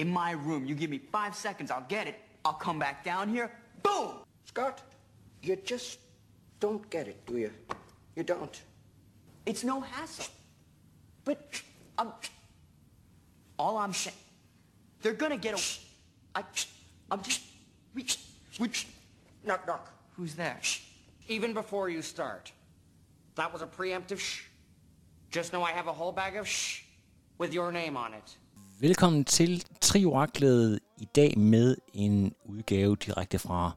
In my room. You give me five seconds, I'll get it. I'll come back down here. Boom! Scott, you just don't get it, do you? You don't. It's no hassle. But I'm. All I'm saying, they're gonna get a. I. I'm just. We. We. Knock, knock. Who's there? Even before you start. That was a preemptive shh. Just know I have a whole bag of shh with your name on it. Velkommen til Trioraklet i dag med en udgave direkte fra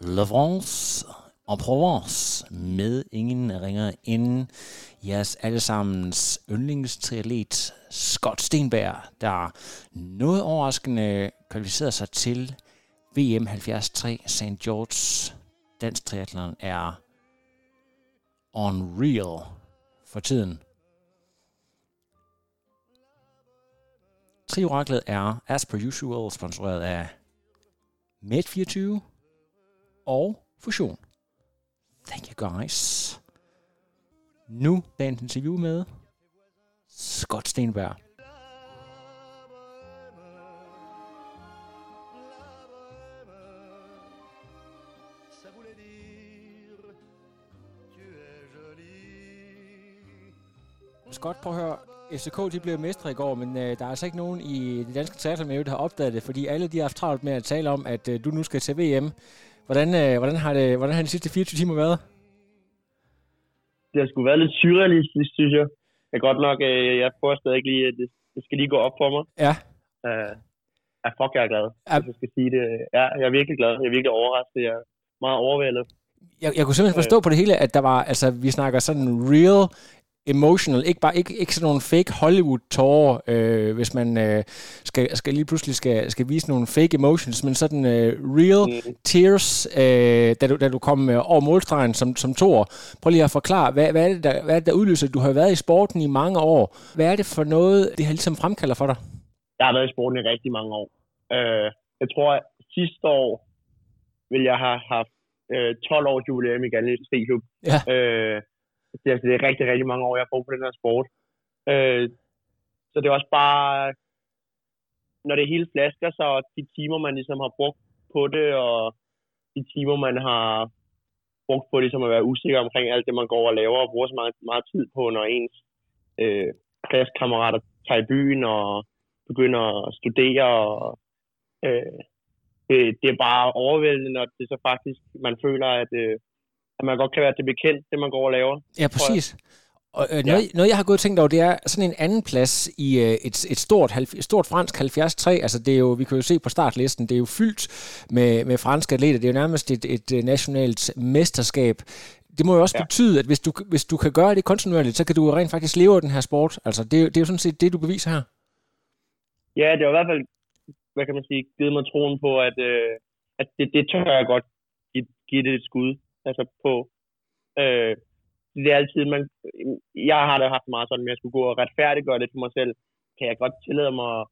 La France en Provence med ingen ringer end jeres allesammens yndlingstriatlet Scott Stenberg, der noget overraskende kvalificerede sig til VM 73 St. George. Dansk triathlon er unreal for tiden. Trioraklet er, as per usual, sponsoreret af Med24 og Fusion. Thank you guys. Nu dagens interview med Scott Stenberg. Scott, prøv at høre. FCK de blev mestre i går, men øh, der er altså ikke nogen i det danske teatermiljø, der har opdaget det, fordi alle de har haft travlt med at tale om, at øh, du nu skal til VM. Hvordan, øh, hvordan, har det, hvordan har de sidste 24 timer været? Det har sgu været lidt surrealistisk, synes jeg. Jeg er godt nok, øh, jeg prøver stadig lige, at det, det skal lige gå op for mig. Ja. Uh, ja, fuck, jeg er glad, Ja. hvis jeg skal sige det. Ja, jeg er virkelig glad. Jeg er virkelig overrasket. Jeg er meget overvældet. Jeg, jeg kunne simpelthen forstå på det hele, at der var, altså vi snakker sådan real emotional, ikke bare ikke, ikke sådan nogle fake Hollywood tårer, øh, hvis man øh, skal, skal lige pludselig skal, skal vise nogle fake emotions, men sådan øh, real Mm. tears, øh, da, du, da du kom øh, over målstregen som, som toer. Prøv lige at forklare, hvad, hvad, er det, der, hvad er det, der udløser? Du har været i sporten i mange år. Hvad er det for noget, det her ligesom fremkalder for dig? Jeg har været i sporten i rigtig mange år. Uh, jeg tror, at sidste år ville jeg have haft uh, 12 års jubilæum i Gallen Skiklub. Ja. Uh, det, altså, det er rigtig, rigtig mange år, jeg har brugt på den her sport. Øh, så det er også bare, når det hele flasker sig, og de timer, man ligesom har brugt på det, og de timer, man har brugt på ligesom at være usikker omkring alt det, man går og laver, og bruger så meget, meget tid på, når ens øh, klassekammerater tager i byen og begynder at studere. Og, øh, det, det er bare overvældende, når det så faktisk, man føler, at, øh, at man godt kan være til bekendt, det man går og laver. Ja, præcis. Og øh, noget, ja. noget, jeg har gået og tænkt over, det er sådan en anden plads i øh, et, et stort, et stort fransk 73. Altså det er jo, vi kan jo se på startlisten, det er jo fyldt med, med franske atleter. Det er jo nærmest et, et øh, nationalt mesterskab. Det må jo også ja. Betyde, at hvis du, hvis du kan gøre det kontinuerligt, så kan du rent faktisk leve af den her sport. Altså det, det er jo sådan set det, du beviser her. Ja, det har i hvert fald, hvad kan man sige, givet mig troen på, at, øh, at det, det tør jeg godt give, give det et skud altså på. Øh, det er altid, man, jeg har da haft meget sådan, at jeg skulle gå og retfærdiggøre det for mig selv. Kan jeg godt tillade mig at,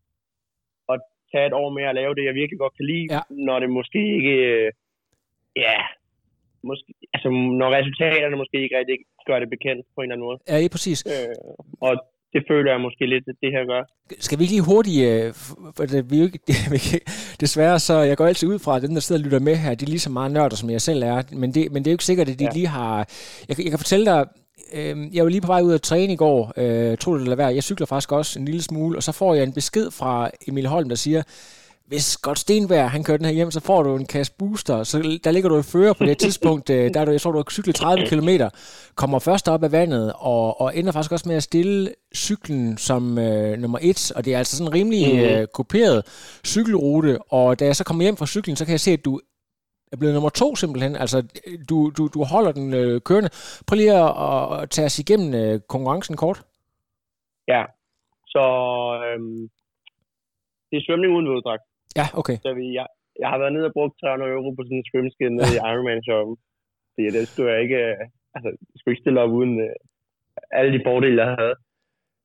at tage et år med at lave det, jeg virkelig godt kan lide, Ja. når det måske ikke, øh, ja, måske, altså når resultaterne måske ikke rigtig gør det bekendt på en eller anden måde. Ja, det er præcis. Øh, og det føler jeg måske lidt, at det her gør. Skal vi ikke lige hurtigt, øh, for det, vi ikke, desværre så, jeg går altid ud fra, at dem, der sidder og lytter med her, de er lige så meget nørder, som jeg selv er, men det, men det er jo ikke sikkert, at de ja. Lige har, jeg, kan- jeg kan fortælle dig, øh, jeg var lige på vej ud at træne i går, øh, tro det eller hvad, jeg cykler faktisk også en lille smule, og så får jeg en besked fra Emil Holm, der siger, hvis Scott Stenberg, han kører den her hjem, så får du en kasse booster. Så der ligger du i fører på det tidspunkt. øh, Der er du, jeg tror, du har cyklet 30 km, kommer først op af vandet, og, og ender faktisk også med at stille cyklen som øh, nummer et. Og det er altså sådan en rimelig Mhm. øh, koperet cykelrute. Og da jeg så kommer hjem fra cyklen, så kan jeg se, at du er blevet nummer to simpelthen. Altså, du, du, du holder den øh, kørende. Prøv lige at, at tage os igennem øh, konkurrencen kort. Ja, så øhm, det er svømning uden våddragt. Ja, okay. Så vi, jeg, jeg har været nede og brugt 300 euro på sådan en scrimskin nede i Ironman-shoppen. Fordi det skulle jeg ikke, øh, altså, jeg skulle ikke stille op uden uh, alle de fordele, jeg havde.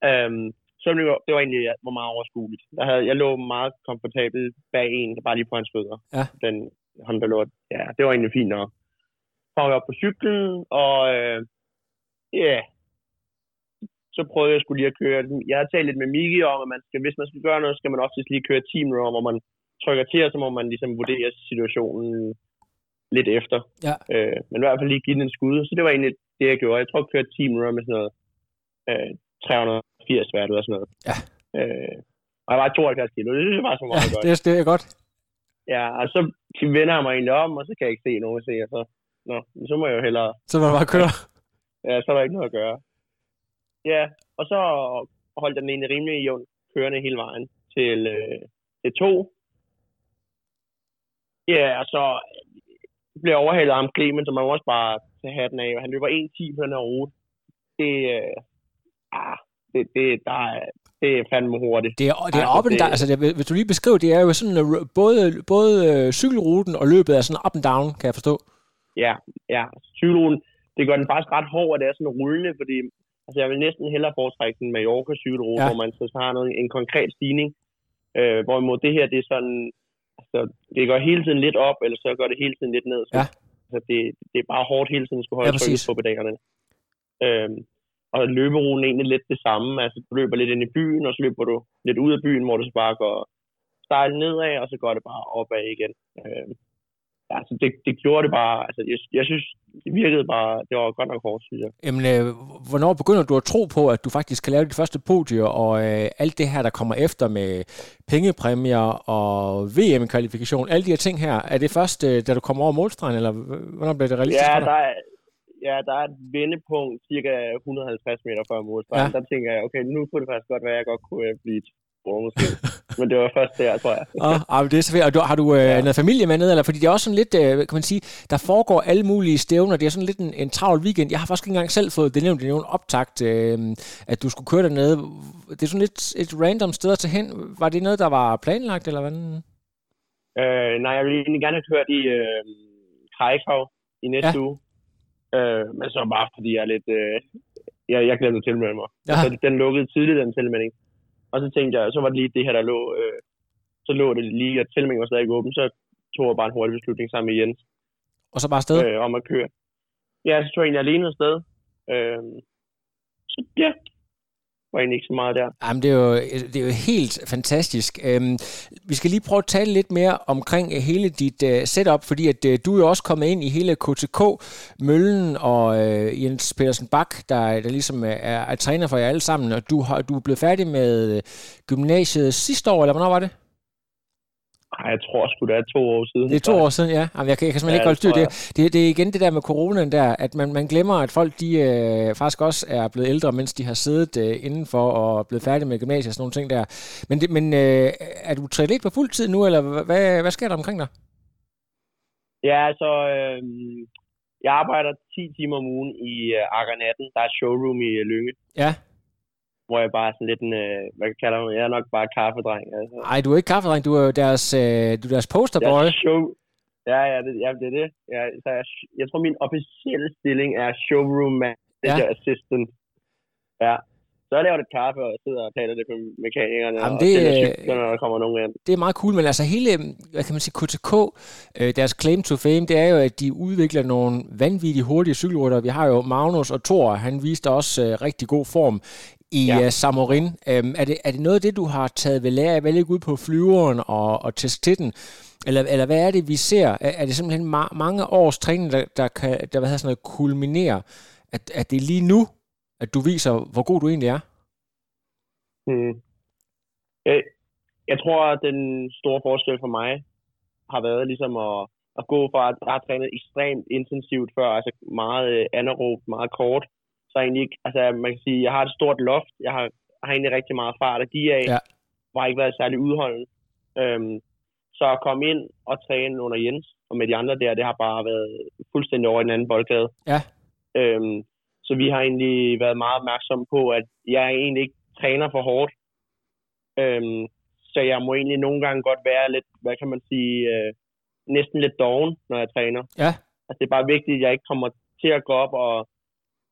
Um, så det var, det var egentlig ja, var meget overskueligt. Jeg, havde, jeg lå meget komfortabel bag en, bare lige på hans fødder. Ja. Den, ham, der lå, ja, det var egentlig fint nok. Så var jeg op på cyklen, og øh, ja, yeah, så prøvede jeg skulle lige at køre. Jeg havde talt lidt med Miki om, at man skal, hvis man skal gøre noget, skal man oftest lige køre team run, hvor man trykker til, og så må man ligesom vurdere situationen lidt efter. Ja. Øh, men i hvert fald lige give den en skud. Så det var egentlig det, jeg gjorde. Jeg tror, jeg kørte team run med sådan noget øh, 380 watt eller sådan noget. Ja. Øh, og jeg var 72 kilo. Det var så meget Ja, godt. det, er- det er godt. Ja, og så vender jeg mig egentlig om, og så kan jeg ikke se nogen se, og så, nå, så må jeg jo hellere, Så må du bare køre. ja, så er der ikke noget at gøre. Ja, og så holdt jeg den egentlig rimelig jævnt kørende hele vejen til, øh, til to. Ja, og så blev jeg overhalet af ham Clemens, så man må også bare tage hatten af. Han løber 1.10 på den her rute. Det, øh, ah, det, det, der er, det er fandme hurtigt. Det er, det er Altså, up and down. Altså, det, hvis du lige beskriver, det er jo sådan, øh, både, både øh, cykelruten og løbet er sådan up and down, kan jeg forstå. Ja, ja. Cykelruten, det gør den faktisk ret hård, at det er sådan rullende, fordi altså, jeg vil næsten hellere foretrække den Mallorca cykelrute, ja. hvor man så har noget, en konkret stigning. Øh, hvorimod det her, det er sådan, altså, det går hele tiden lidt op, eller så går det hele tiden lidt ned. Så, Ja. altså, det, det er bare hårdt hele tiden at skulle holde Ja, trykket på pedalerne. Øhm, og løberuten er egentlig lidt det samme. Altså, du løber lidt ind i byen, og så løber du lidt ud af byen, hvor du så bare går stejlt nedad, og så går det bare opad igen. Øhm, altså, det, det gjorde det bare, altså, jeg, jeg synes, det virkede bare, det var godt nok hårdt, synes jeg. Jamen, øh, hvornår begynder du at tro på, at du faktisk kan lave dit første podier, og øh, alt det her, der kommer efter med pengepræmier og VM-kvalifikation, alle de her ting her, er det først, øh, da du kommer over målstregen, eller hvornår bliver det realistisk Ja, der er, ja, der er et vendepunkt cirka 150 meter før målstregen. Ja. Ja. Der tænker jeg, okay, nu kunne det faktisk godt være, at jeg godt kunne øh, blive tror måske. Men det var først der, tror jeg. Ah, ah, det er så fedt. Og du, har du øh, noget familie med ned? Eller? Fordi det er også sådan lidt, øh, kan man sige, der foregår alle mulige stævner. Det er sådan lidt en, en travl weekend. Jeg har faktisk ikke engang selv fået det nævnt i nogen optakt, øh, at du skulle køre dernede. Det er sådan lidt et random sted at tage hen. Var det noget, der var planlagt, eller hvad? Øh, nej, jeg ville egentlig gerne have kørt i øh, Krakow i næste Ja. ja. uge. Øh, men så bare fordi jeg er lidt... Øh, jeg, jeg glemte at tilmelde mig. Ja. Så den lukkede tidligt, den tilmelding. Og så tænkte jeg, så var det lige det her, der lå... Øh, så lå det lige, at tilmeldingen var stadig åben. Så tog jeg bare en hurtig beslutning sammen med Jens Og så bare afsted? øh, om at køre. Ja, så tog jeg egentlig alene afsted. Øh, så ja, var egentlig ikke så meget der. Jamen, det er jo, det er jo helt fantastisk. Øhm, vi skal lige prøve at tale lidt mere omkring øh, hele dit uh, setup, fordi at uh, du er jo også kommet ind i hele KTK-møllen, og uh, Jens Petersen Bak, der, der ligesom er, er, er træner for jer alle sammen, og du, har, du er blevet færdig med gymnasiet sidste år, eller hvornår var det? Ej, jeg tror sgu, det er to år siden. Det er to år siden, ja. Jamen, jeg, kan, jeg kan simpelthen Ja, ikke holde styr. det Det, det, er igen det der med coronaen der, at man, man glemmer, at folk de øh, faktisk også er blevet ældre, mens de har siddet øh, indenfor og blevet færdige med gymnasiet og sådan nogle ting der. Men, det, men øh, er du trænet på fuld tid nu, eller hvad, hvad, sker der omkring dig? Ja, altså, øh, jeg arbejder 10 timer om ugen i øh, Akker Natten. Der er showroom i øh, Lynge, Ja. Hvor jeg bare er sådan lidt en, øh, hvad kalder man, jeg er nok bare kaffedreng. Altså. Ej, du er ikke kaffedreng, du er jo deres, øh, du er deres posterboy. Jeg er show, ja, ja, det, ja, det er det. Ja, så jeg, jeg tror, min officielle stilling er showroom manager Ja. assistant. Ja. Så jeg laver lidt kaffe og sidder og taler lidt med mekanikerne Jamen, og det, øh, cykler, når der kommer nogen ind. det er meget cool, men altså hele, hvad kan man sige, KTK, øh, deres claim to fame, det er jo, at de udvikler nogle vanvittigt hurtige cykelrytter. Vi har jo Magnus og Thor, han viste også øh, rigtig god form i ja. Uh, Samorin. Um, er, det, er det noget af det, du har taget ved lære af, vel ud på flyveren og, og den? Eller, eller hvad er det, vi ser? Er, er det simpelthen ma- mange års træning, der, der kan der, hvad hedder sådan noget, kulminere? At, at det er lige nu, at du viser, hvor god du egentlig er? Hmm. Jeg, jeg tror, at den store forskel for mig har været ligesom at, at gå fra, at har trænet ekstremt intensivt før, altså meget øh, anaerobt, meget kort, så jeg egentlig ikke, altså man kan sige, jeg har et stort loft, jeg har, har egentlig rigtig meget fart at give af, Ja. jeg ikke været særlig udholden. Øhm, så at komme ind og træne under Jens og med de andre der, det har bare været fuldstændig over i den anden boldgade. Ja. Øhm, så vi har egentlig været meget opmærksomme på, at jeg egentlig ikke træner for hårdt. Øhm, så jeg må egentlig nogle gange godt være lidt, hvad kan man sige, øh, næsten lidt doven, når jeg træner. Ja. Altså, det er bare vigtigt, at jeg ikke kommer til at gå op og,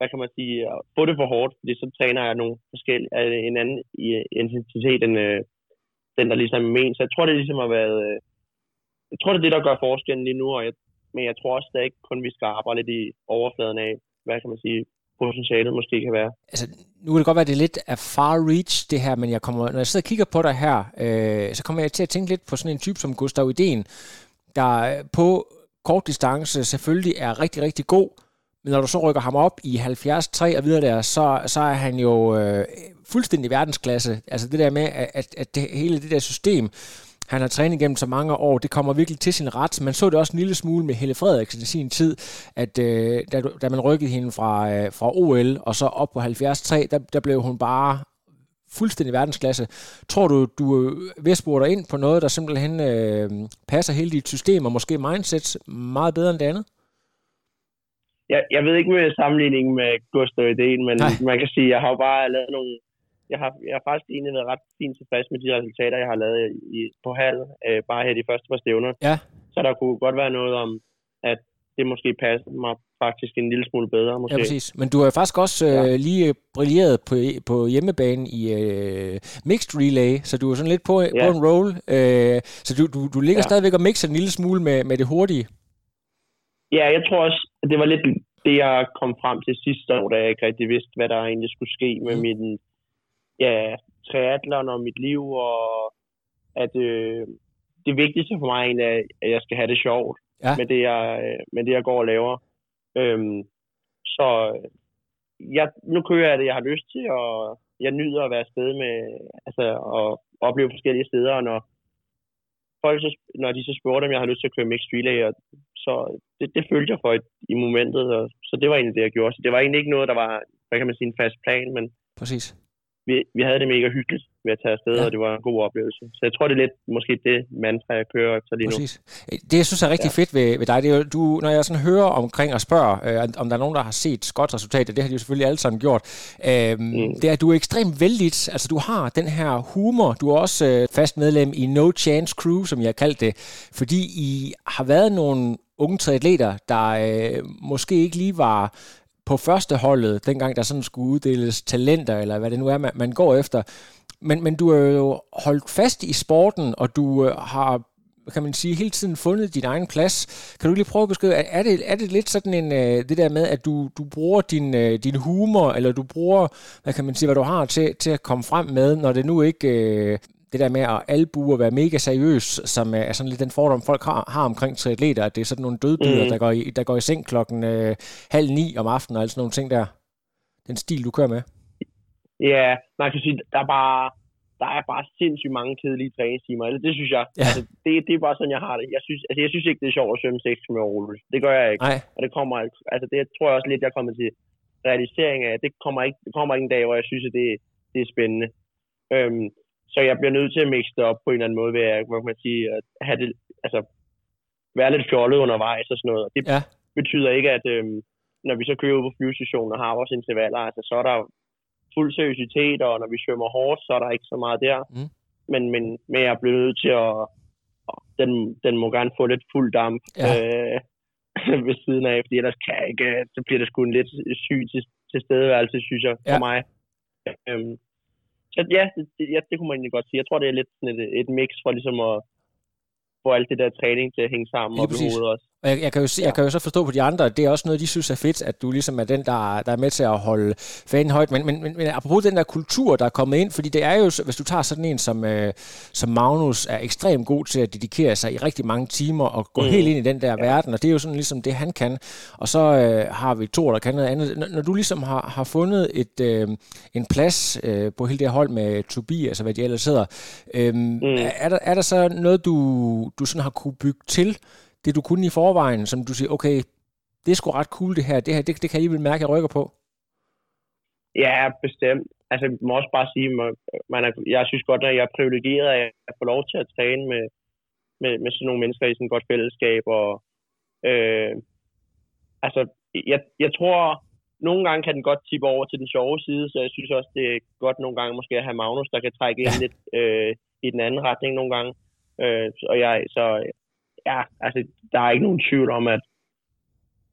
hvad kan man sige, at få det for hårdt, fordi så træner jeg nogle forskellige, øh, en anden i, øh, intensitet end øh, den, der ligesom er men. Så jeg tror, det ligesom har været, øh, jeg tror, det er det, der gør forskellen lige nu, og jeg, men jeg tror også, at ikke kun vi skal arbejde lidt i overfladen af, hvad kan man sige, potentialet måske kan være. Altså, nu kan det godt være, at det er lidt af far reach, det her, men jeg kommer, når jeg sidder og kigger på dig her, øh, så kommer jeg til at tænke lidt på sådan en type som Gustav Idén, der øh, på kort distance selvfølgelig er rigtig, rigtig god, men når du så rykker ham op i 73 og videre der, så, så er han jo øh, fuldstændig verdensklasse. Altså det der med, at, at det, hele det der system, han har trænet igennem så mange år, det kommer virkelig til sin ret. Man så det også en lille smule med Helle Frederiksen i sin tid, at øh, da, da man rykkede hende fra, øh, fra OL og så op på 73, der, der blev hun bare fuldstændig verdensklasse. Tror du, du er ved at spore dig ind på noget, der simpelthen øh, passer hele dit system og måske mindset meget bedre end det andet? Jeg, jeg ved ikke med sammenligning med Gustav Ideen, men Nej. man kan sige, at jeg har bare lavet nogle jeg har, jeg har faktisk egentlig været ret fint tilfreds med de resultater, jeg har lavet i, på halv, øh, bare her de første par stævner. Ja. Så der kunne godt være noget om, at det måske passer mig faktisk en lille smule bedre. Måske. Ja, præcis. Men du har faktisk også øh, ja. lige brilleret på, på hjemmebane i øh, mixed relay, så du er sådan lidt på, ja. på en roll. Øh, så du, du, du ligger ja. stadigvæk og mixer en lille smule med, med det hurtige. Ja, jeg tror også, det var lidt det, jeg kom frem til sidste år, da jeg ikke rigtig vidste, hvad der egentlig skulle ske med mm. min ja, triathlon og mit liv, og at øh, det vigtigste for mig egentlig er, at jeg skal have det sjovt ja. med, det, jeg, med det, jeg går og laver. Øhm, så jeg, nu kører jeg det, jeg har lyst til, og jeg nyder at være afsted med, altså, og opleve forskellige steder, og når folk, så, når de så spurgte, om jeg har lyst til at køre mixed relay, og så det, det følte jeg for i, i momentet, og, så det var egentlig det, jeg gjorde. Så det var egentlig ikke noget, der var, hvad kan man sige, en fast plan, men Præcis vi, vi havde det mega hyggeligt ved at tage afsted, ja. og det var en god oplevelse. Så jeg tror, det er lidt måske det mantra, jeg kører efter lige Præcis. nu. Det, jeg synes er rigtig ja. fedt ved, ved dig, det er jo, du, når jeg sådan hører omkring og spørger, øh, om der er nogen, der har set godt resultat, det har de jo selvfølgelig alle sammen gjort, øh, mm. det er, at du er ekstremt vældig. Altså, du har den her humor. Du er også øh, fast medlem i No Chance Crew, som jeg kaldte det, fordi I har været nogle unge triatleter, der øh, måske ikke lige var på første holdet, dengang der sådan skulle uddeles talenter, eller hvad det nu er, man, man går efter. Men, men du har jo holdt fast i sporten, og du øh, har kan man sige, hele tiden fundet din egen plads. Kan du lige prøve at beskrive, er det, er det lidt sådan en, øh, det der med, at du, du bruger din, øh, din humor, eller du bruger, hvad kan man sige, hvad du har til, til at komme frem med, når det nu ikke øh, det der med at albue og være mega seriøs, som er sådan lidt den fordom, folk har, har omkring triatleter, at det er sådan nogle dødbyder, mm. der, går i, der går i seng klokken øh, halv ni om aftenen, og sådan nogle ting der. Den stil, du kører med. Ja, man kan sige, der er bare, der er bare sindssygt mange kedelige træningstimer. Eller det synes jeg. Ja. Altså, det, det er bare sådan, jeg har det. Jeg synes, altså, jeg synes ikke, det er sjovt at svømme 6 km rulle. Det gør jeg ikke. Nej. Og det kommer, altså det tror jeg også lidt, jeg kommer til realisering af. Det kommer ikke, det kommer ikke en dag, hvor jeg synes, at det, det er spændende. Øhm, så jeg bliver nødt til at mixe det op på en eller anden måde, ved at, man sige, at have det, altså, være lidt fjollet undervejs og sådan noget. Og det ja. betyder ikke, at øhm, når vi så kører ud på flyvestationen og har vores intervaller, altså, så er der fuld seriøsitet, og når vi svømmer hårdt, så er der ikke så meget der. Mm. Men, men, men jeg bliver nødt til at, den, den må gerne få lidt fuld damp ja. øh, ved siden af, fordi ellers kan jeg ikke, så bliver det sgu en lidt syg til, til stedeværelse, synes jeg, for ja. mig. Øhm, så ja, det, det, ja, det kunne man egentlig godt sige. Jeg tror, det er lidt sådan et, et mix for ligesom at få alt det der træning til at hænge sammen op i hovedet også. Og jeg, jeg, kan jo, se, ja. jeg kan jo så forstå på de andre, at det er også noget, de synes er fedt, at du ligesom er den, der, der er med til at holde fanen højt. Men, men, men, men apropos den der kultur, der er kommet ind, fordi det er jo, hvis du tager sådan en som, øh, som Magnus, er ekstremt god til at dedikere sig i rigtig mange timer og gå mm. helt ind i den der ja. verden, og det er jo sådan ligesom det, han kan. Og så øh, har vi to, der kan noget andet. Når, når du ligesom har, har fundet et, øh, en plads øh, på hele det her hold med Tobias og hvad de ellers hedder, øh, mm. er, der, er der så noget, du, du sådan har kunne bygge til, det, du kunne i forvejen, som du siger, okay, det er sgu ret cool det her, det her, det, det kan jeg alligevel mærke, at jeg rykker på? Ja, bestemt. Altså, jeg må også bare sige, man, man er, jeg synes godt, at jeg er privilegeret af at få lov til at træne med, med, med sådan nogle mennesker i sådan et godt fællesskab. Og, øh, altså, jeg, jeg tror, nogle gange kan den godt tippe over til den sjove side, så jeg synes også, det er godt nogle gange måske at have Magnus, der kan trække ind lidt øh, i den anden retning nogle gange. Øh, og jeg, så ja, altså, der er ikke nogen tvivl om, at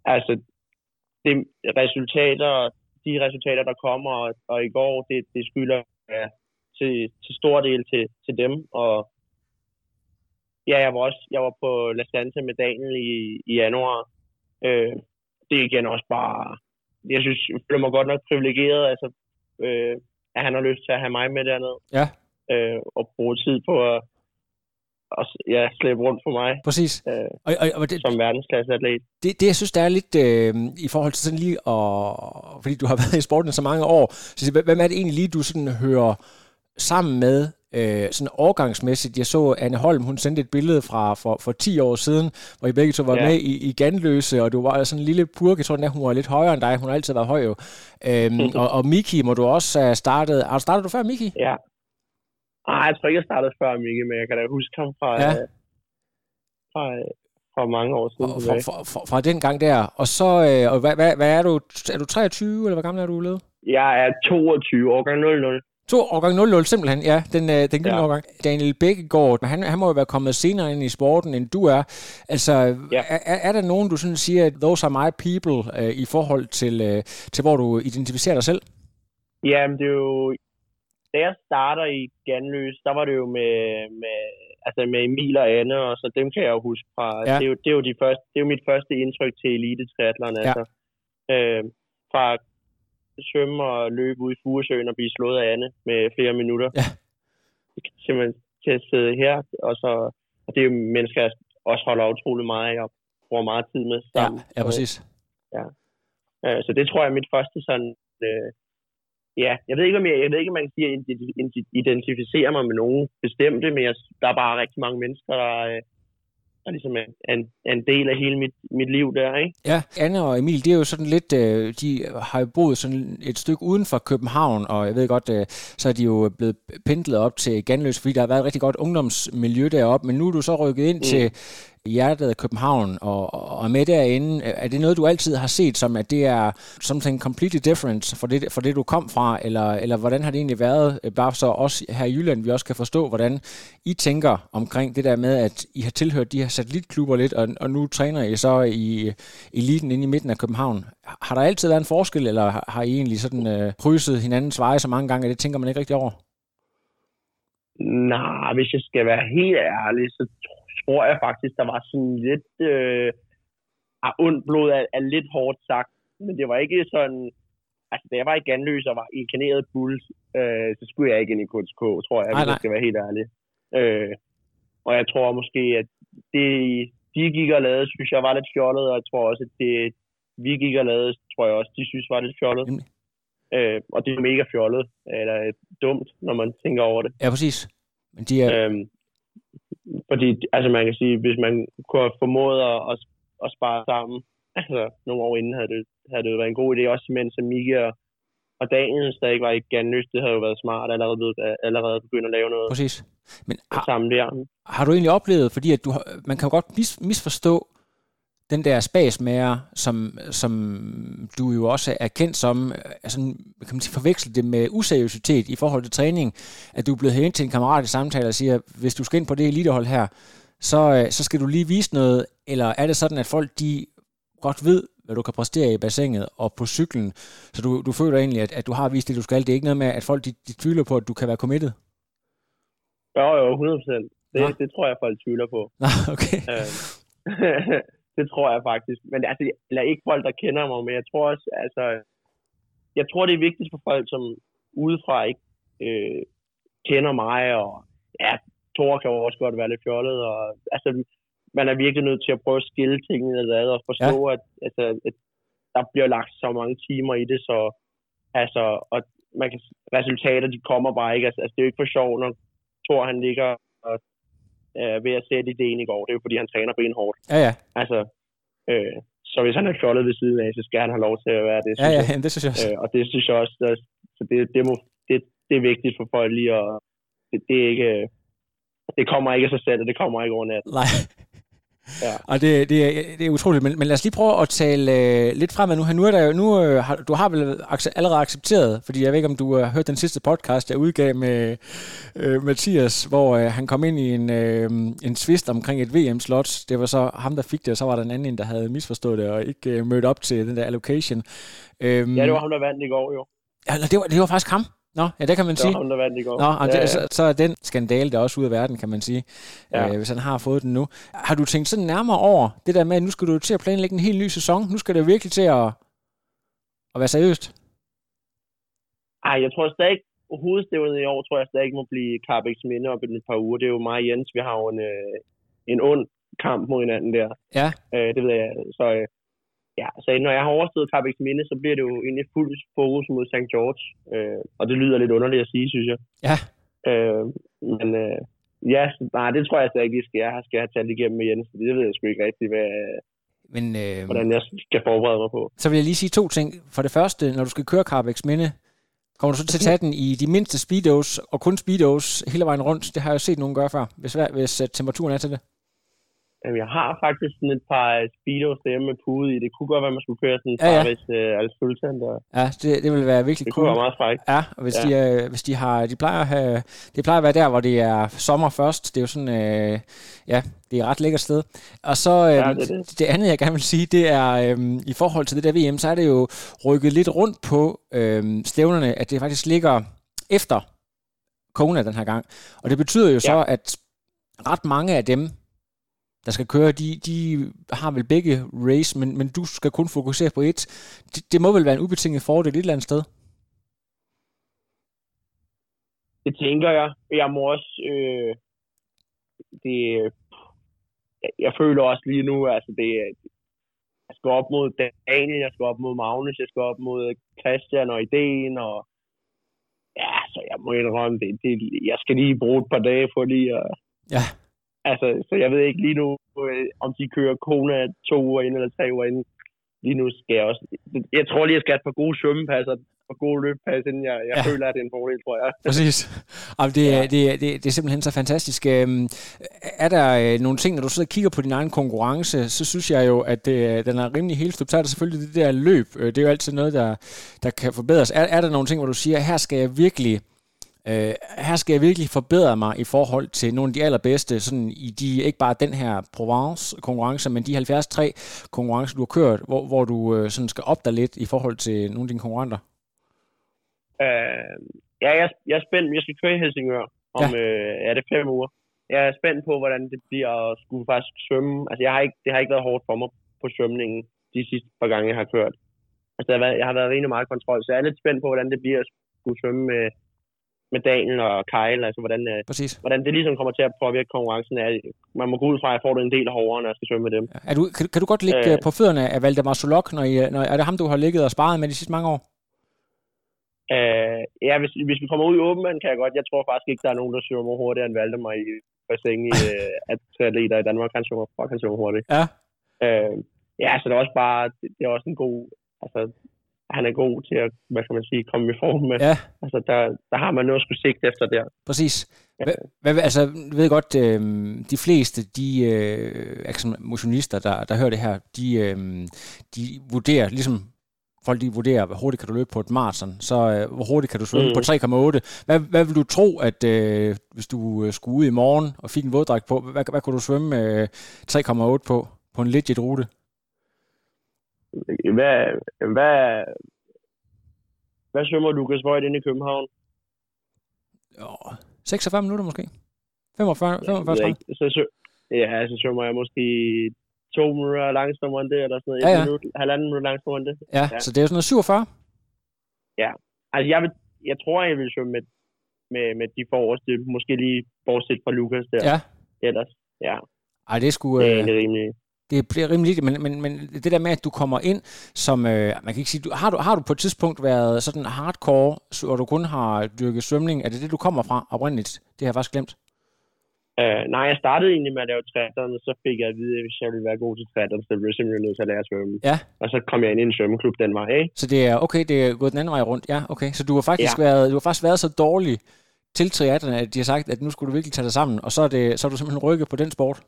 altså, det resultater, de resultater, der kommer, og, og i går, det, det skylder ja, til, til stor del til, til dem. Og ja, jeg var også jeg var på La Stante med Daniel i, i januar. Øh, det er igen også bare, jeg synes, jeg føler mig godt nok privilegeret, altså, øh, at han har lyst til at have mig med dernede. Ja. Øh, og bruge tid på at og, ja, slæbe rundt for mig Præcis. øh, Og, og, og det, som verdensklasseatlet. det, det, jeg synes, der er lidt øh, i forhold til sådan lige, og, fordi du har været i sporten så mange år, så hvem er det egentlig lige, du sådan hører sammen med, øh, sådan årgangsmæssigt? Jeg så Anne Holm, hun sendte et billede fra for, for 10 år siden, hvor I begge to var Ja. med i, i Ganløse, og du var sådan en lille purk, jeg tror endda, hun var lidt højere end dig, hun har altid været høj jo. Øhm, og, og Miki må du også have startet, har du startet du før Miki? Ja. Ej, jeg tror ikke, jeg startede før Mikke, men jeg kan da huske ham fra, Ja. ja. fra, fra mange år siden. Fra, fra, fra, fra den gang der, og så, øh, og hvad, hvad, hvad er du, er du 23, eller hvor gammel er du blevet? Jeg er 22, årgang 00. To årgang 00, simpelthen, ja, den, øh, den gyldne ja. Ja. årgang. Daniel Bækkegaard, han, han må jo være kommet senere ind i sporten, end du er. Altså, ja. Ja. er, er- er der nogen, du sådan siger, those are my people, øh, i forhold til, øh, til, hvor du identificerer dig selv? Jamen, det er jo... Da jeg starter i Ganløs, der var det jo med, med, altså med Emil og Anne, og så dem kan jeg jo huske fra... Ja. Det, er jo, det, er jo de første, det er jo mit første indtryk til elite triathlon, Ja. altså. Øh, fra at svømme og løbe ud i Furesøen og blive slået af Anne med flere minutter. Ja. Simpelthen til at sidde her, og så... Og det er jo mennesker, jeg også holder utrolig meget af, og bruger meget tid med Ja, sammen. ja præcis. Øh, så det tror jeg er mit første sådan... Øh, ja, jeg ved ikke, om jeg, jeg ved ikke, om man kan sige, at jeg identi- identi- identificerer mig med nogen bestemte, men jeg, der er bare rigtig mange mennesker, der, øh, der ligesom er, er, en, er en del af hele mit, mit liv der, ikke? Ja, Anne og Emil, det er jo sådan lidt, øh, de har jo boet sådan et stykke uden for København, og jeg ved godt, øh, så er de jo blevet pendlet op til Ganløs, fordi der har været et rigtig godt ungdomsmiljø deroppe, men nu er du så rykket ind mm. til hjertet af København og, og er med derinde. Er det noget, du altid har set som, at det er something completely different for det, for det du kom fra, eller, eller hvordan har det egentlig været, øh, bare så også her i Jylland, vi også kan forstå, hvordan I tænker omkring det der med, at I har tilhørt de her satellitklubber lidt, og, og nu træner I så i øh, eliten inde i midten af København. Har der altid været en forskel, eller har, I egentlig sådan øh, krydset hinandens veje så mange gange, at det tænker man ikke rigtig over? Nej, hvis jeg skal være helt ærlig, så tror jeg faktisk, der var sådan lidt... Øh, ah, ondt blod er, er lidt hårdt sagt, men det var ikke sådan... Altså, da jeg var i Ganløs og var inkarneret Bulls, øh, så skulle jeg ikke ind i KTK, tror jeg, hvis jeg skal være helt ærlig. Øh, og jeg tror måske, at det, de gik og lavede, synes jeg var lidt fjollet, og jeg tror også, at det, vi gik og lavede, tror jeg også, de synes var lidt fjollet. Nemlig. Øh, og det er mega fjollet, eller dumt, når man tænker over det. Ja, præcis. Men de er, Øhm, fordi, altså man kan sige, hvis man kunne have formået at, at, spare sammen, altså nogle år inden, havde det, havde det været en god idé, også mens Miki og, og Daniel stadig var i Ganløs, det havde jo været smart allerede, allerede begyndt at lave noget præcis. Men har, sammen der. har du egentlig oplevet, fordi at du, man kan jo godt mis, misforstå den der spasmager, som, som du jo også er kendt som, altså, kan man sige, forveksle det med useriøsitet i forhold til træning, at du er blevet hen til en kammerat i samtale og siger, hvis du skal ind på det elitehold her, så, øh, så skal du lige vise noget, eller er det sådan, at folk de godt ved, hvad du kan præstere i bassinet og på cyklen, så du, du føler egentlig, at, at du har vist det, du skal. Det er ikke noget med, at folk de, de tvivler på, at du kan være committed? Jo, jo, 100 procent. Det, Nå. det tror jeg, folk tvivler på. Nå, okay. Øh, det tror jeg faktisk. Men altså, eller ikke folk, der kender mig, men jeg tror også, altså, jeg tror, det er vigtigt for folk, som udefra ikke øh, kender mig, og ja, Thor kan jo også godt være lidt fjollet, og altså, man er virkelig nødt til at prøve at skille tingene ad, og forstå, ja. at, altså, at der bliver lagt så mange timer i det, så altså, og man kan, resultater, de kommer bare ikke, altså, altså det er jo ikke for sjov, når Thor, han ligger og, øh, ved at sætte ideen i går, det er jo fordi, han træner benhårdt. Ja, ja. Altså, øh, så hvis han er fjollet ved siden af, så skal han have lov til at være det. Ja, synes ja, jeg. jamen, det synes jeg også. Øh, og det synes jeg også, der, så det, det, må, det, det er vigtigt for folk lige at, det, det er ikke, det kommer ikke af sig selv, og det kommer ikke over nat. Nej. Ja. Og det, det, er, det er utroligt, men, men lad os lige prøve at tale øh, lidt fremad nu. Nu er der jo, nu, øh, har, du har vel allerede accepteret, fordi jeg ved ikke, om du har hørt den sidste podcast, jeg udgav med øh, Mathias, hvor øh, han kom ind i en, øh, en twist omkring et VM-slot. Det var så ham, der fik det, og så var der en anden, der havde misforstået det og ikke øh, mødt op til den der allocation. Øhm, Ja, det var ham, der vandt i går, jo. Ja, det var, det var faktisk ham. Nå, ja, det kan man Det sige. ham, der vandt i går. Nå, ja, det, ja. Så, så er den skandale der også ud af verden, kan man sige. Ja. øh, hvis han har fået den nu. Har du tænkt sådan nærmere over det der med, at nu skal du til at planlægge en helt ny sæson? Nu skal det virkelig til at, at være seriøst? Ej, jeg tror stadig, hovedstævnet i år, tror jeg stadig må blive Carbex Minde op i et par uger. Det er jo mig og Jens, vi har jo en, øh, en ond kamp mod hinanden der. Ja. Øh, det ved jeg. Så, øh, ja, så når jeg har overstået Carbex Minde, så bliver det jo egentlig fuld fokus mod St. George. Øh, og det lyder lidt underligt at sige, synes jeg. Ja. Øh, men øh, ja, nej, det tror jeg stadig, vi skal, jeg skal have talt igennem med Jens. Det ved jeg sgu ikke rigtigt, hvad, Men, øh, hvordan jeg skal forberede mig på. Så vil jeg lige sige to ting. For det første, når du skal køre Carbex Minde, kommer du så til at tage den i de mindste speedos, og kun speedos hele vejen rundt. Det har jeg jo set nogen gøre før, hvis, hvis øh, temperaturen er til det. Jamen, jeg har faktisk sådan et par speedos derhjemme med pude i. Det kunne godt være, man skulle køre sådan en Ja, ja. Øh, Al Sultan der. Ja, det, det vil være virkelig Det cool. kunne være meget frækt. Ja, og hvis, Ja. De, øh, hvis de har, de plejer at have, det plejer at være der, hvor det er sommer først. Det er jo sådan, øh, ja, det er et ret lækkert sted. Og så øh, Ja, ja, det det, det. det andet, jeg gerne vil sige, det er, øh, i forhold til det der VM, så er det jo rykket lidt rundt på øh, stævnerne, at det faktisk ligger efter Kona den her gang. Og det betyder jo ja. så, at ret mange af dem, der skal køre, de, de har vel begge race, men, men du skal kun fokusere på et. Det, det må vel være en ubetinget fordel et eller andet sted? Det tænker jeg. Jeg må også... Øh, det, jeg, jeg føler også lige nu, altså det jeg skal op mod Daniel, jeg skal op mod Magnus, jeg skal op mod Christian og Ideen, og ja, så jeg må indrømme det. det jeg skal lige bruge et par dage for lige at... Ja. Altså, så jeg ved ikke lige nu, øh, om de kører Kona to uger ind eller tre uger ind. Lige nu skal jeg også... Jeg tror lige, jeg skal have et par gode svømmepasser, og gode løbpas, inden jeg, jeg Ja. føler, at det er en fordel, tror jeg. Præcis. Jamen, det, ja. det, det, det er simpelthen så fantastisk. Øhm, Er der øh, nogle ting, når du sidder og kigger på din egen konkurrence, så synes jeg jo, at det, den er rimelig helt støbt. Så er der selvfølgelig det der løb. Øh, Det er jo altid noget, der, der kan forbedres. Er, er der nogle ting, hvor du siger, her skal jeg virkelig... Øh, her skal jeg virkelig forbedre mig i forhold til nogle af de allerbedste, sådan i de, ikke bare den her Provence-konkurrence, men de 73 konkurrencer, du har kørt, hvor, hvor du øh, sådan skal op dig lidt i forhold til nogle af dine konkurrenter? Øh, ja, jeg, jeg er spændt. Jeg skal køre i Helsingør om ja. øh, er det fem uger. Jeg er spændt på, hvordan det bliver at skulle faktisk svømme. Altså, jeg har ikke, det har ikke været hårdt for mig på svømningen de sidste par gange, jeg har kørt. Altså, det har været, jeg har været rimelig meget kontrol, så jeg er lidt spændt på, hvordan det bliver at skulle svømme med, med Daniel og Kyle. Altså, hvordan, øh, Præcis. hvordan det ligesom kommer til at påvirke konkurrencen. Er, man må gå ud fra, at jeg får det en del hårdere, når jeg skal svømme med dem. Er du, kan, kan du godt ligge Øh. øh. på fødderne af Valdemar Solok, når, I, når er det ham, du har ligget og sparet med de sidste mange år? Øh, ja, hvis, hvis vi kommer ud i åben vand, kan jeg godt. Jeg tror faktisk ikke, der er nogen, der svømmer hurtigere end Valdemar i bassin i øh, at atleter i Danmark. Han svømmer, fuck, han svømmer hurtigt. Ja. Øh, ja, så det er også bare, det, det er også en god, altså, han er god til at, hvad kan man sige, komme i form med. Ja. Altså, der, der har man noget at skulle sigte efter der. Præcis. Hvad, hvad, altså, jeg ved godt, øh, de fleste, de øh, altså, motionister, der, der hører det her, de, øh, de vurderer, ligesom folk de vurderer, hvor hurtigt kan du løbe på et maraton, så øh, hvor hurtigt kan du svømme Mm. på 3,8. Hvad, hvad vil du tro, at øh, hvis du øh, skulle ud i morgen og fik en våddragt på, hvad, hvad kunne du svømme øh, 3,8 på, på en legit rute? Hvad, hvad, hvad svømmer Lukas Voigt inde i København? Jo, 46 minutter måske? 45, 45 Jeg ved 30. ikke. Så, så, ja, så svømmer jeg måske to minutter langsommere end det, eller sådan noget. Ja, ja. minut, halvanden minut langsommere end det. Ja, ja, så det er jo sådan noget 47. Ja, altså jeg, vil, jeg tror, jeg vil svømme med, med, med de forreste, måske lige bortset fra Lukas der. Ja. Ellers, ja. Ej, det er sgu... Det er Øh, rimelig. Det bliver rimelig lidt, men, men, men det der med, at du kommer ind som, øh, man kan ikke sige, du, har, du, har du på et tidspunkt været sådan hardcore, og du kun har dyrket svømning, er det det, du kommer fra oprindeligt? Det har jeg faktisk glemt. Uh, nej, jeg startede egentlig med at lave og så fik jeg at vide, at hvis jeg ville være god til triathlon, så ville jeg simpelthen nødt til at lære at svømme. Ja. Og så kom jeg ind i en svømmeklub den vej, ikke? Så det er, okay, det er gået den anden vej rundt, ja, okay. Så du har faktisk, Ja. været, du har faktisk været så dårlig til triathlon, at de har sagt, at nu skulle du virkelig tage dig sammen, og så er, det, så er du simpelthen rykket på den sport.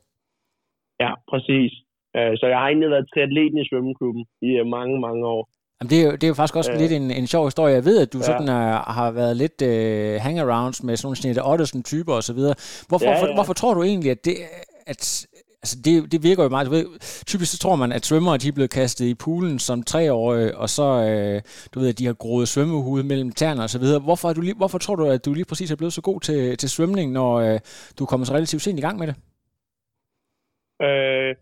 Ja, præcis. Øh, så jeg har egentlig været triatleten i svømmeklubben i øh, mange, mange år. Jamen, det, er jo, det er jo faktisk også Øh. lidt en, en sjov historie. Jeg ved, at du Ja. sådan er, har været lidt uh, hangarounds med sådan nogle Ottesen-typer og så videre. Hvorfor, Ja, ja, hvorfor tror du egentlig, at det, at, altså det, det virker jo meget, du ved, typisk så tror man, at svømmere de er blevet kastet i poolen som treårige, og så, øh, du ved, at de har groet svømmehud mellem tæerne og så videre. Hvorfor, er du lige, hvorfor tror du, at du lige præcis er blevet så god til, til svømning, når øh, du er kommet så relativt sent i gang med det? Øh,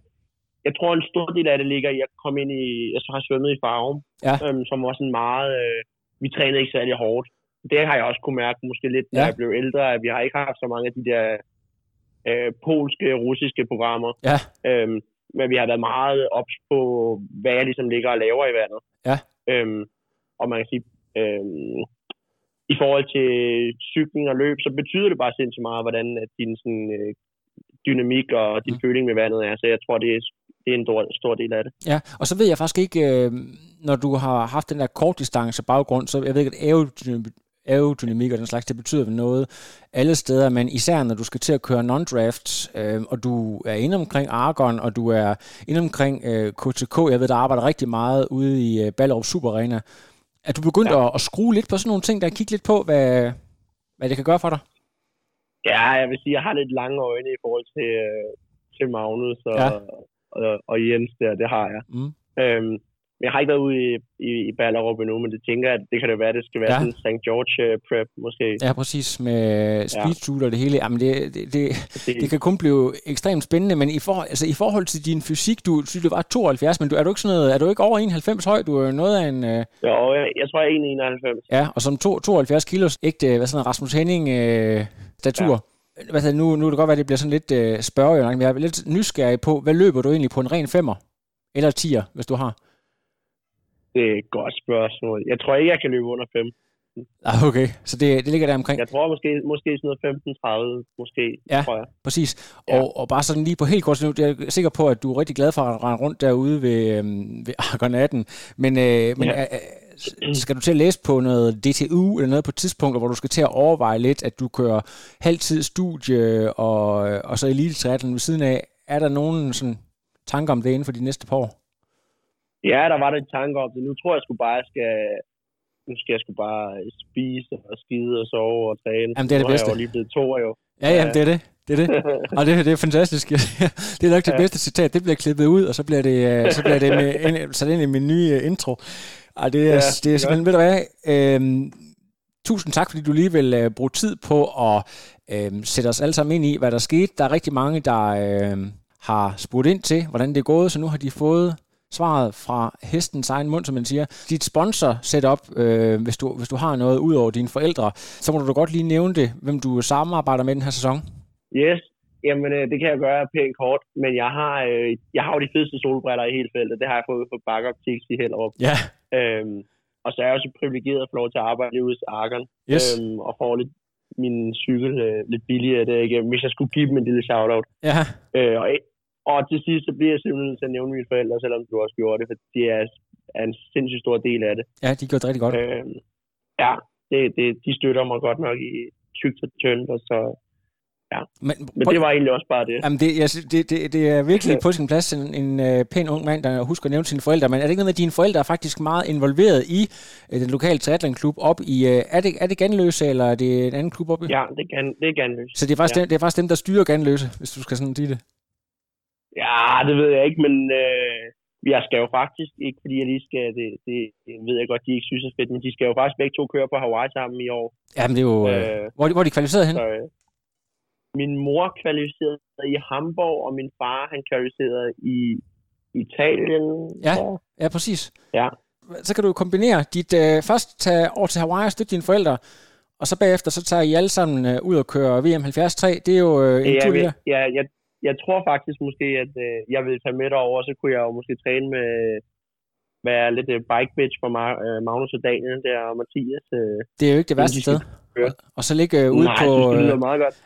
jeg tror, en stor del af det ligger i at komme ind i... Jeg så har svømmet i Farum, Ja. øhm, som var sådan meget... Øh, vi trænede ikke særlig hårdt. Det har jeg også kunne mærke måske lidt, når Ja. jeg blev ældre, at vi har ikke haft så mange af de der øh, polske, russiske programmer. Ja. Øhm, men vi har været meget ops på, hvad jeg ligesom ligger og laver i vandet. Ja. Øhm, og man kan sige, øhm, i forhold til cykling og løb, så betyder det bare sindssygt meget, hvordan at din sådan, øh, dynamik og din mm. føling med vandet er. Så jeg tror, det er, det er en stor, stor del af det. Ja, og så ved jeg faktisk ikke, øh, når du har haft den der kortdistance baggrund, så jeg ved ikke, at aerodynamik, og den slags, det betyder vel noget alle steder, men især når du skal til at køre non-draft, øh, og du er inde omkring Argon, og du er inde omkring øh, KTK, jeg ved, der arbejder rigtig meget ude i øh, Ballerup Super Arena. Er du begyndt ja. at, at skrue lidt på sådan nogle ting, der kigge lidt på, hvad, hvad det kan gøre for dig? Ja, jeg vil sige, jeg har lidt lange øjne i forhold til, øh, til Magnus og, Ja. Ja. og, og Jens der, det har jeg. Mm. Øhm, men jeg har ikke været ude i, i, i Ballerup endnu, men det tænker jeg, at det kan det være, det skal være Ja. ja. sådan St. George øh, prep måske. Ja, præcis, med speed og det hele. Jamen, det, det, det, Det, det kan kun blive ekstremt spændende, men i, for, altså, i forhold til din fysik, du synes, du var 72, men du, er, du ikke sådan noget, er du ikke over 91 høj? Du er noget af en... Øh, jo, jeg, jeg tror, jeg er 1,91. ja, og som to, 72 kilos, ægte, hvad sådan en Rasmus Henning øh, statur. Ja altså nu, nu kan det godt være, at det bliver sådan lidt øh, spørgende, men jeg er lidt nysgerrig på, hvad løber du egentlig på en ren femmer? Eller tier, hvis du har? Det er et godt spørgsmål. Jeg tror ikke, jeg kan løbe under 5. Ah, okay, så det, det ligger der omkring. Jeg tror måske, måske sådan noget 15-30, måske, Ja. tror jeg. Præcis. Ja. Og, og bare sådan lige på helt kort, nu jeg er sikker på, at du er rigtig glad for at rende rundt derude ved, øhm, ved Argon 18. Men, øh, men Ja. øh, skal du til at læse på noget DTU eller noget på tidspunkter, hvor du skal til at overveje lidt, at du kører halvtid studie og, og så elite ved siden af? Er der nogen sådan tanker om det inden for de næste par år? Ja, der var der en tanke om det. Nu tror jeg sgu bare, jeg skal... Nu skal jeg sgu bare spise og skide og sove og træne. Jamen, det er det nu bedste. er jeg jo lige blevet to jo. Ja, ja, det er det. Det er det. Og det, det er fantastisk. det er nok det Ja. bedste citat. Det bliver klippet ud, og så bliver det, øh, så bliver det med, ind, sat ind i min nye øh, intro. Ej, det er, Ja, det er simpelthen, ved du hvad, øhm, tusind tak, fordi du lige vil øh, bruge tid på at øh, sætte os alle sammen ind i, hvad der skete. Der er rigtig mange, der øh, har spurgt ind til, hvordan det er gået, så nu har de fået svaret fra hestens egen mund, som man siger. Dit sponsor setup, øh, hvis, du, hvis du har noget ud over dine forældre, så må du da godt lige nævne det, hvem du samarbejder med den her sæson. Yes, jamen øh, det kan jeg gøre pænt kort, men jeg har, øh, jeg har jo de fedeste solbriller i hele feltet. Det har jeg fået fra Back Optics i Hellerup. Ja, Øhm, og så er jeg også privilegeret at få lov til at arbejde ude i Argon. Yes. Øhm, og få lidt min cykel øh, lidt billigere derigennem, hvis jeg skulle give dem en lille shout-out. ja, Øh, og, og til sidst, så bliver jeg simpelthen nødt til at nævne mine forældre, selvom du også gjorde det, for de er, er en sindssygt stor del af det. ja, de gjorde det rigtig godt. Øhm, ja, det, det, de støtter mig godt nok i tygt og tyndt, og så, Men, men det var egentlig også bare det. Jamen, det, jeg, det, det, det er virkelig på sin plads, en, en uh, pæn ung mand, der husker at nævne sine forældre, men er det ikke noget med, at dine forældre er faktisk meget involveret i uh, den lokale triathlonklub op i, uh, er, det, er det Ganløse, eller er det en anden klub op i? Ja, det kan, det kan løse. Så det er, faktisk ja. dem, det er faktisk dem, der styrer Ganløse, hvis du skal sådan sige det. Ja, det ved jeg ikke, men øh, jeg skal jo faktisk, ikke fordi jeg lige skal, det, det, det ved jeg godt, de ikke synes er fedt, men de skal jo faktisk begge to køre på Hawaii sammen i år. Jamen, det er jo... Uh, Øh, hvor, hvor er de kvalificeret hen? Så, øh, min mor kvalificerede i Hamburg, og min far, han kvalificerede i Italien. Ja. Ja, præcis. ja. Så kan du kombinere dit... Uh, først tage over til Hawaii og støtte dine forældre, og så bagefter, så tager I alle sammen uh, ud og kører VM 73. Det er jo uh, en Jeg, tur, jeg, jeg, jeg tror faktisk måske, at øh, jeg vil tage med derover, så kunne jeg jo måske træne med være lidt øh, bike bitch for øh, Magnus og Daniel der og Mathias. Øh, Det er jo ikke det værste sted. Køre. Og så ligge øh, ude Nej, på... øh.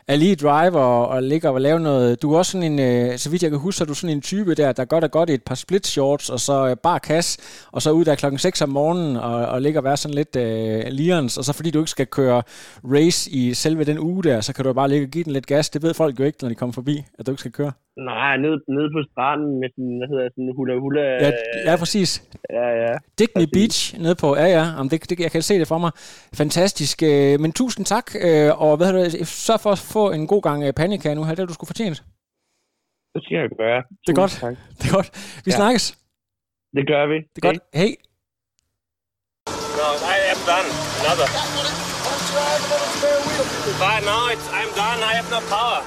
Ali Drive og, og ligger og lave noget... Du er også sådan en, øh, så vidt jeg kan huske, så er du sådan en type der, der godt er godt i et par split shorts, og så øh, bare kasse, og så ud der klokken 6 om morgenen, og, og ligger og være sådan lidt øh, lions, og så fordi du ikke skal køre race i selve den uge der, så kan du bare ligge og give den lidt gas. Det ved folk jo ikke, når de kommer forbi, at du ikke skal køre. Nej, nede, nede på stranden med sådan, hvad hedder sådan hula hula. Ja, ja præcis. Ja, ja. Digny Beach nede på, ja ja, Jamen, det, det, jeg kan se det for mig. Fantastisk. øh, Men tusind tak, øh, og hvad hedder det, sørg for at få en god gang øh, panika nu her, det du skulle fortjent. Det skal jeg gøre. Det er godt. Tak. Det er godt. Vi Ja. snakkes. Det gør vi. Det er godt. Hej. No, I am done. Another. But no, it's, I'm done. I have no power.